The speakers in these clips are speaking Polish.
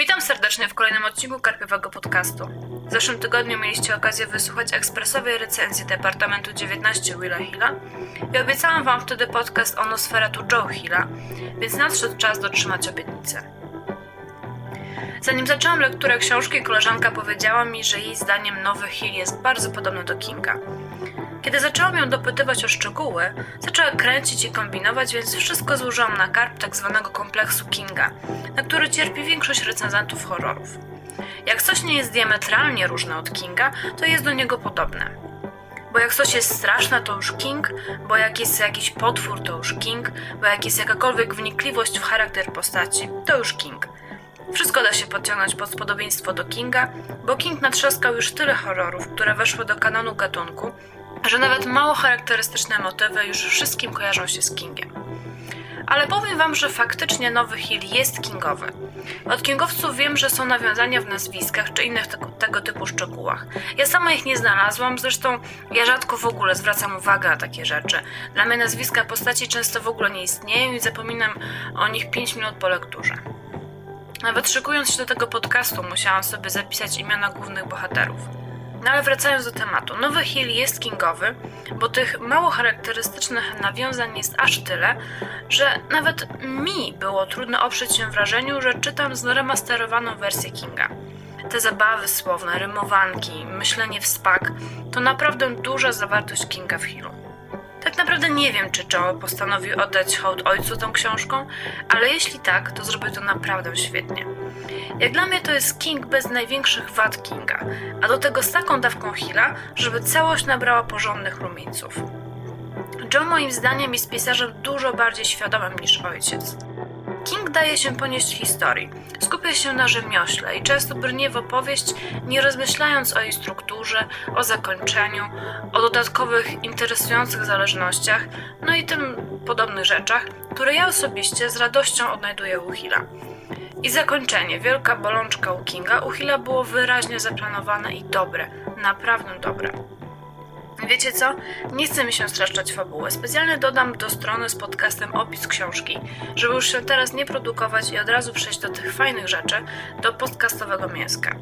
Witam serdecznie w kolejnym odcinku Karpiowego Podcastu. W zeszłym tygodniu mieliście okazję wysłuchać ekspresowej recenzji Departamentu 19 Willa Hilla i obiecałam Wam wtedy podcast o Nosferatu Joe Hilla, więc nadszedł czas dotrzymać obietnicę. Zanim zaczęłam lekturę książki, koleżanka powiedziała mi, że jej zdaniem Nowy Hill jest bardzo podobny do Kinga. Kiedy zaczęłam ją dopytywać o szczegóły, zaczęła kręcić i kombinować, więc wszystko złożyłam na karp tak zwanego kompleksu Kinga, na który cierpi większość recenzentów horrorów. Jak coś nie jest diametralnie różne od Kinga, to jest do niego podobne. Bo jak coś jest straszne, to już King, bo jak jest jakiś potwór, to już King, bo jak jest jakakolwiek wnikliwość w charakter postaci, to już King. Wszystko da się podciągnąć pod podobieństwo do Kinga, bo King natrzaskał już tyle horrorów, które weszły do kanonu gatunku, że nawet mało charakterystyczne motywy już wszystkim kojarzą się z Kingiem. Ale powiem wam, że faktycznie nowy Hill jest kingowy. Od kingowców wiem, że są nawiązania w nazwiskach czy innych tego, tego typu szczegółach. Ja sama ich nie znalazłam, zresztą ja rzadko w ogóle zwracam uwagę na takie rzeczy. Dla mnie nazwiska postaci często w ogóle nie istnieją i zapominam o nich 5 minut po lekturze. Nawet szykując się do tego podcastu, musiałam sobie zapisać imiona głównych bohaterów. No ale wracając do tematu, Nowy Hill jest kingowy, bo tych mało charakterystycznych nawiązań jest aż tyle, że nawet mi było trudno oprzeć się wrażeniu, że czytam zremasterowaną wersję Kinga. Te zabawy słowne, rymowanki, myślenie w spak to naprawdę duża zawartość Kinga w Hillu. Tak naprawdę nie wiem, czy Joe postanowił oddać hołd ojcu tą książką, ale jeśli tak, to zrobił to naprawdę świetnie. Jak dla mnie to jest King bez największych wad Kinga, a do tego z taką dawką Hilla, żeby całość nabrała porządnych rumieńców. Joe moim zdaniem jest pisarzem dużo bardziej świadomym niż ojciec. Daje się ponieść historii, skupia się na rzemiośle i często brnie w opowieść, nie rozmyślając o jej strukturze, o zakończeniu, o dodatkowych, interesujących zależnościach, no i tym podobnych rzeczach, które ja osobiście z radością odnajduję u Hilla. I zakończenie, wielka bolączka u Kinga, u Hilla było wyraźnie zaplanowane i dobre, naprawdę dobre. Wiecie co? Nie chcę mi się streszczać fabuły. Specjalnie dodam do strony z podcastem opis książki, żeby już się teraz nie produkować i od razu przejść do tych fajnych rzeczy, do podcastowego mięska.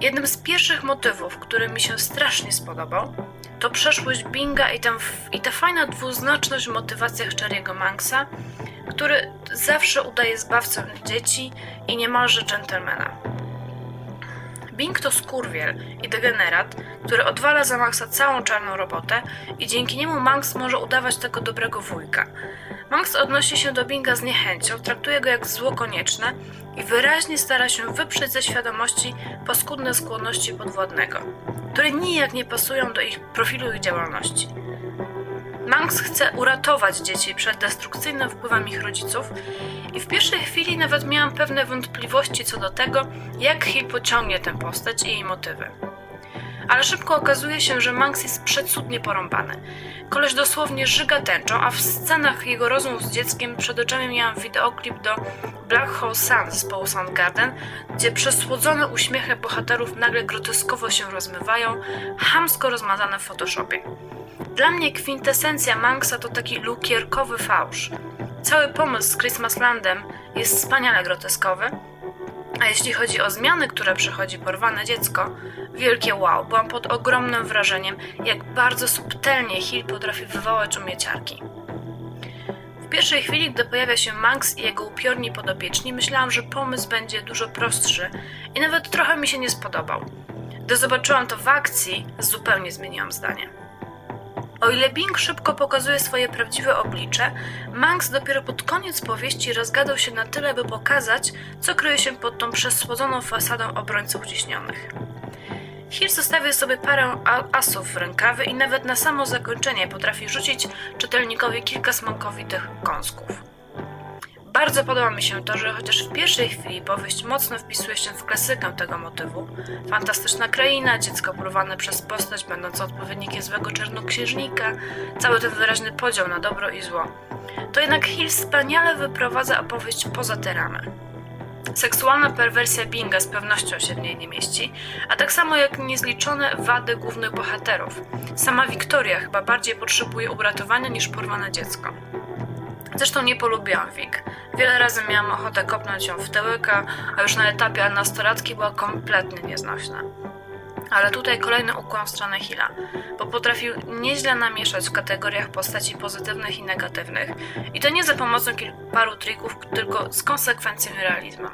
Jednym z pierwszych motywów, który mi się strasznie spodobał, to przeszłość Binga i, i ta fajna dwuznaczność w motywacjach Cherry'ego Manxa, który zawsze udaje zbawcę dzieci i niemalże dżentelmena. Bing to skurwiel i degenerat, który odwala za Maxa całą czarną robotę i dzięki niemu Max może udawać tego dobrego wujka. Max odnosi się do Binga z niechęcią, traktuje go jak zło konieczne i wyraźnie stara się wyprzeć ze świadomości paskudne skłonności podwładnego, które nijak nie pasują do ich profilu i działalności. Max chce uratować dzieci przed destrukcyjnym wpływem ich rodziców i w pierwszej chwili nawet miałam pewne wątpliwości co do tego, jak Hill pociągnie tę postać i jej motywy. Ale szybko okazuje się, że Max jest przecudnie porąbany. Koleś dosłownie żyga tęczą, a w scenach jego rozmów z dzieckiem przed oczami miałam wideoklip do Black Hole Sun zespołu Soundgarden, gdzie przesłodzone uśmiechy bohaterów nagle groteskowo się rozmywają, hamsko rozmazane w Photoshopie. Dla mnie kwintesencja Manxa to taki lukierkowy fałsz. Cały pomysł z Christmaslandem jest wspaniale groteskowy, a jeśli chodzi o zmiany, które przechodzi porwane dziecko, wielkie wow, byłam pod ogromnym wrażeniem, jak bardzo subtelnie Hill potrafi wywołać umieciarki. W pierwszej chwili, gdy pojawia się Max i jego upiorni podopieczni, myślałam, że pomysł będzie dużo prostszy i nawet trochę mi się nie spodobał. Gdy zobaczyłam to w akcji, zupełnie zmieniłam zdanie. O ile Bing szybko pokazuje swoje prawdziwe oblicze, Manx dopiero pod koniec powieści rozgadał się na tyle, by pokazać, co kryje się pod tą przesłodzoną fasadą obrońców ciśnionych. Hill zostawił sobie parę asów w rękawy i nawet na samo zakończenie potrafi rzucić czytelnikowi kilka smakowitych kąsków. Bardzo podoba mi się to, że chociaż w pierwszej chwili powieść mocno wpisuje się w klasykę tego motywu, fantastyczna kraina, dziecko porwane przez postać będąca odpowiednikiem złego czarnoksiężnika, cały ten wyraźny podział na dobro i zło, to jednak Hill wspaniale wyprowadza opowieść poza te ramy. Seksualna perwersja Binga z pewnością się w niej nie mieści, a tak samo jak niezliczone wady głównych bohaterów. Sama Wiktoria chyba bardziej potrzebuje uratowania niż porwane dziecko. Zresztą nie polubiłam Wik. Wiele razy miałam ochotę kopnąć ją w tyłeka, a już na etapie nastolatki była kompletnie nieznośna. Ale tutaj kolejny ukłon w stronę Hilla, bo potrafił nieźle namieszać w kategoriach postaci pozytywnych i negatywnych. I to nie za pomocą paru trików, tylko z konsekwencją i realizmem.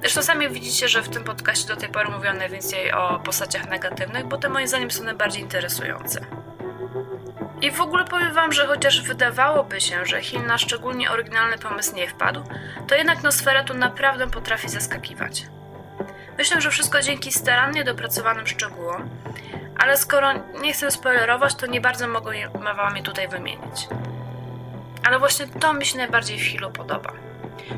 Zresztą sami widzicie, że w tym podcaście do tej pory mówiłam najwięcej o postaciach negatywnych, bo te moim zdaniem są najbardziej interesujące. I w ogóle powiem wam, że chociaż wydawałoby się, że Hill na szczególnie oryginalny pomysł nie wpadł, to jednak Nosferatu naprawdę potrafi zaskakiwać. Myślę, że wszystko dzięki starannie dopracowanym szczegółom, ale skoro nie chcę spoilerować, to nie bardzo mogę wam je tutaj wymienić. Ale właśnie to mi się najbardziej w Hillu podoba.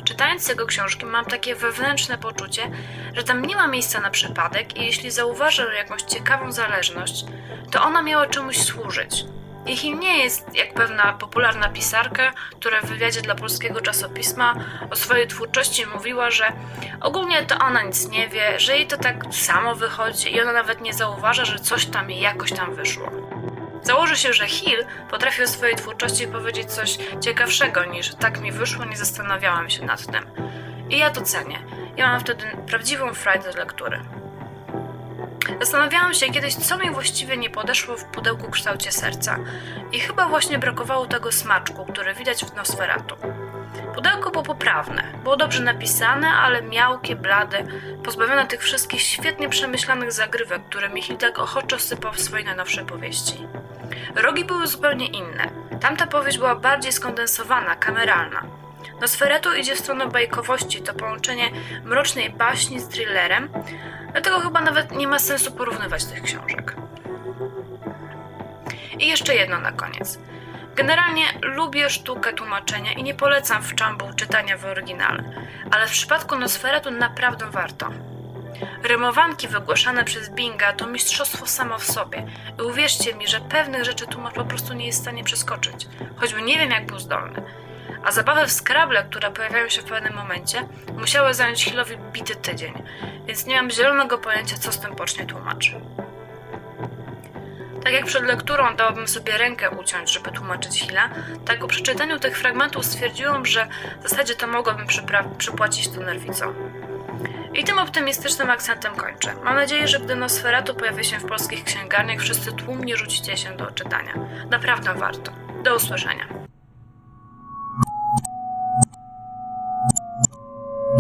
Czytając jego książki, mam takie wewnętrzne poczucie, że tam nie ma miejsca na przypadek i jeśli zauważę jakąś ciekawą zależność, to ona miała czemuś służyć. Hill nie jest jak pewna popularna pisarka, która w wywiadzie dla polskiego czasopisma o swojej twórczości mówiła, że ogólnie to ona nic nie wie, że jej to tak samo wychodzi i ona nawet nie zauważa, że coś tam jej jakoś tam wyszło. Założę się, że Hill potrafi o swojej twórczości powiedzieć coś ciekawszego niż tak mi wyszło, nie zastanawiałam się nad tym. I ja to cenię. Ja mam wtedy prawdziwą frajdę lektury. Zastanawiałam się kiedyś, co mi właściwie nie podeszło w pudełku kształcie serca. I chyba właśnie brakowało tego smaczku, który widać w Nosferatu. Pudełko było poprawne, było dobrze napisane, ale miałkie, blade, pozbawione tych wszystkich świetnie przemyślanych zagrywek, które Michil tak ochoczo sypał w swojej najnowszej powieści. Rogi były zupełnie inne. Tamta powieść była bardziej skondensowana, kameralna. Nosferatu idzie w stronę bajkowości, to połączenie mrocznej baśni z thrillerem, dlatego chyba nawet nie ma sensu porównywać tych książek. I jeszcze jedno na koniec. Generalnie lubię sztukę tłumaczenia i nie polecam w czambu czytania w oryginale, ale w przypadku Nosferatu naprawdę warto. Rymowanki wygłaszane przez Binga to mistrzostwo samo w sobie i uwierzcie mi, że pewnych rzeczy tłumacz po prostu nie jest w stanie przeskoczyć, choćby nie wiem jak był zdolny. A zabawy w Scrabble, które pojawiają się w pewnym momencie, musiały zająć Hillowi bity tydzień, więc nie mam zielonego pojęcia, co z tym pocznie tłumacz. Tak jak przed lekturą dałabym sobie rękę uciąć, żeby tłumaczyć Hilla, tak po przeczytaniu tych fragmentów stwierdziłam, że w zasadzie to mogłabym przypłacić to nerwicą. I tym optymistycznym akcentem kończę. Mam nadzieję, że gdy Nosferatu pojawi się w polskich księgarniach, wszyscy tłumnie rzucicie się do czytania. Naprawdę warto. Do usłyszenia.